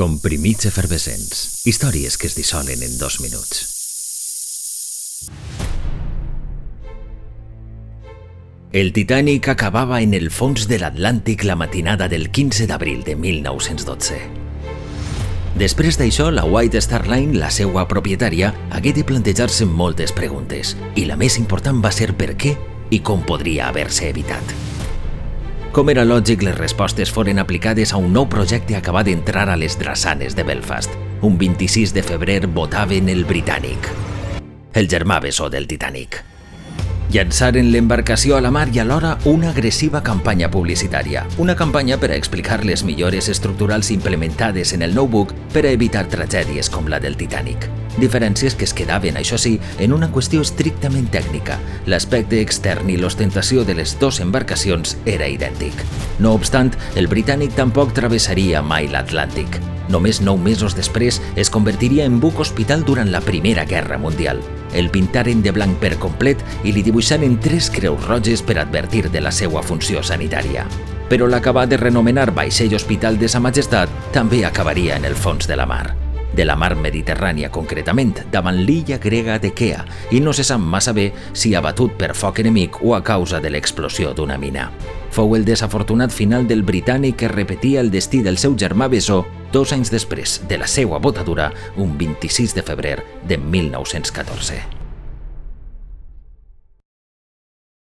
Comprimits efervescents. Històries que es dissolen en dos minuts. El Titanic acabava en el fons de l'Atlàntic la matinada del 15 d'abril de 1912. Després d'això, la White Star Line, la seva propietària, hagué de plantejar-se moltes preguntes, i la més important va ser per què i com podria haver-se evitat. Com era lògic, les respostes foren aplicades a un nou projecte acabat d'entrar a les drassanes de Belfast. Un 26 de febrer votaven el britànic, el germà bessó del Titanic. Llançaren l'embarcació a la mar i alhora una agressiva campanya publicitària. Una campanya per a explicar les millores estructurals implementades en el nou per a evitar tragèdies com la del Titanic. Diferències que es quedaven, això sí, en una qüestió estrictament tècnica. L'aspecte extern i l'ostentació de les dues embarcacions era idèntic. No obstant, el britànic tampoc travessaria mai l'Atlàntic. Només nou mesos després es convertiria en buc hospital durant la Primera Guerra Mundial. El pintaren de blanc per complet i li dibuixaren tres creus roges per advertir de la seva funció sanitària. Però l'acabat de renomenar vaixell hospital de Sa Majestat també acabaria en el fons de la mar de la mar Mediterrània concretament, davant l'illa grega de Kea, i no se sap massa bé si abatut per foc enemic o a causa de l'explosió d'una mina. Fou el desafortunat final del britànic que repetia el destí del seu germà Besó dos anys després de la seva botadura, un 26 de febrer de 1914.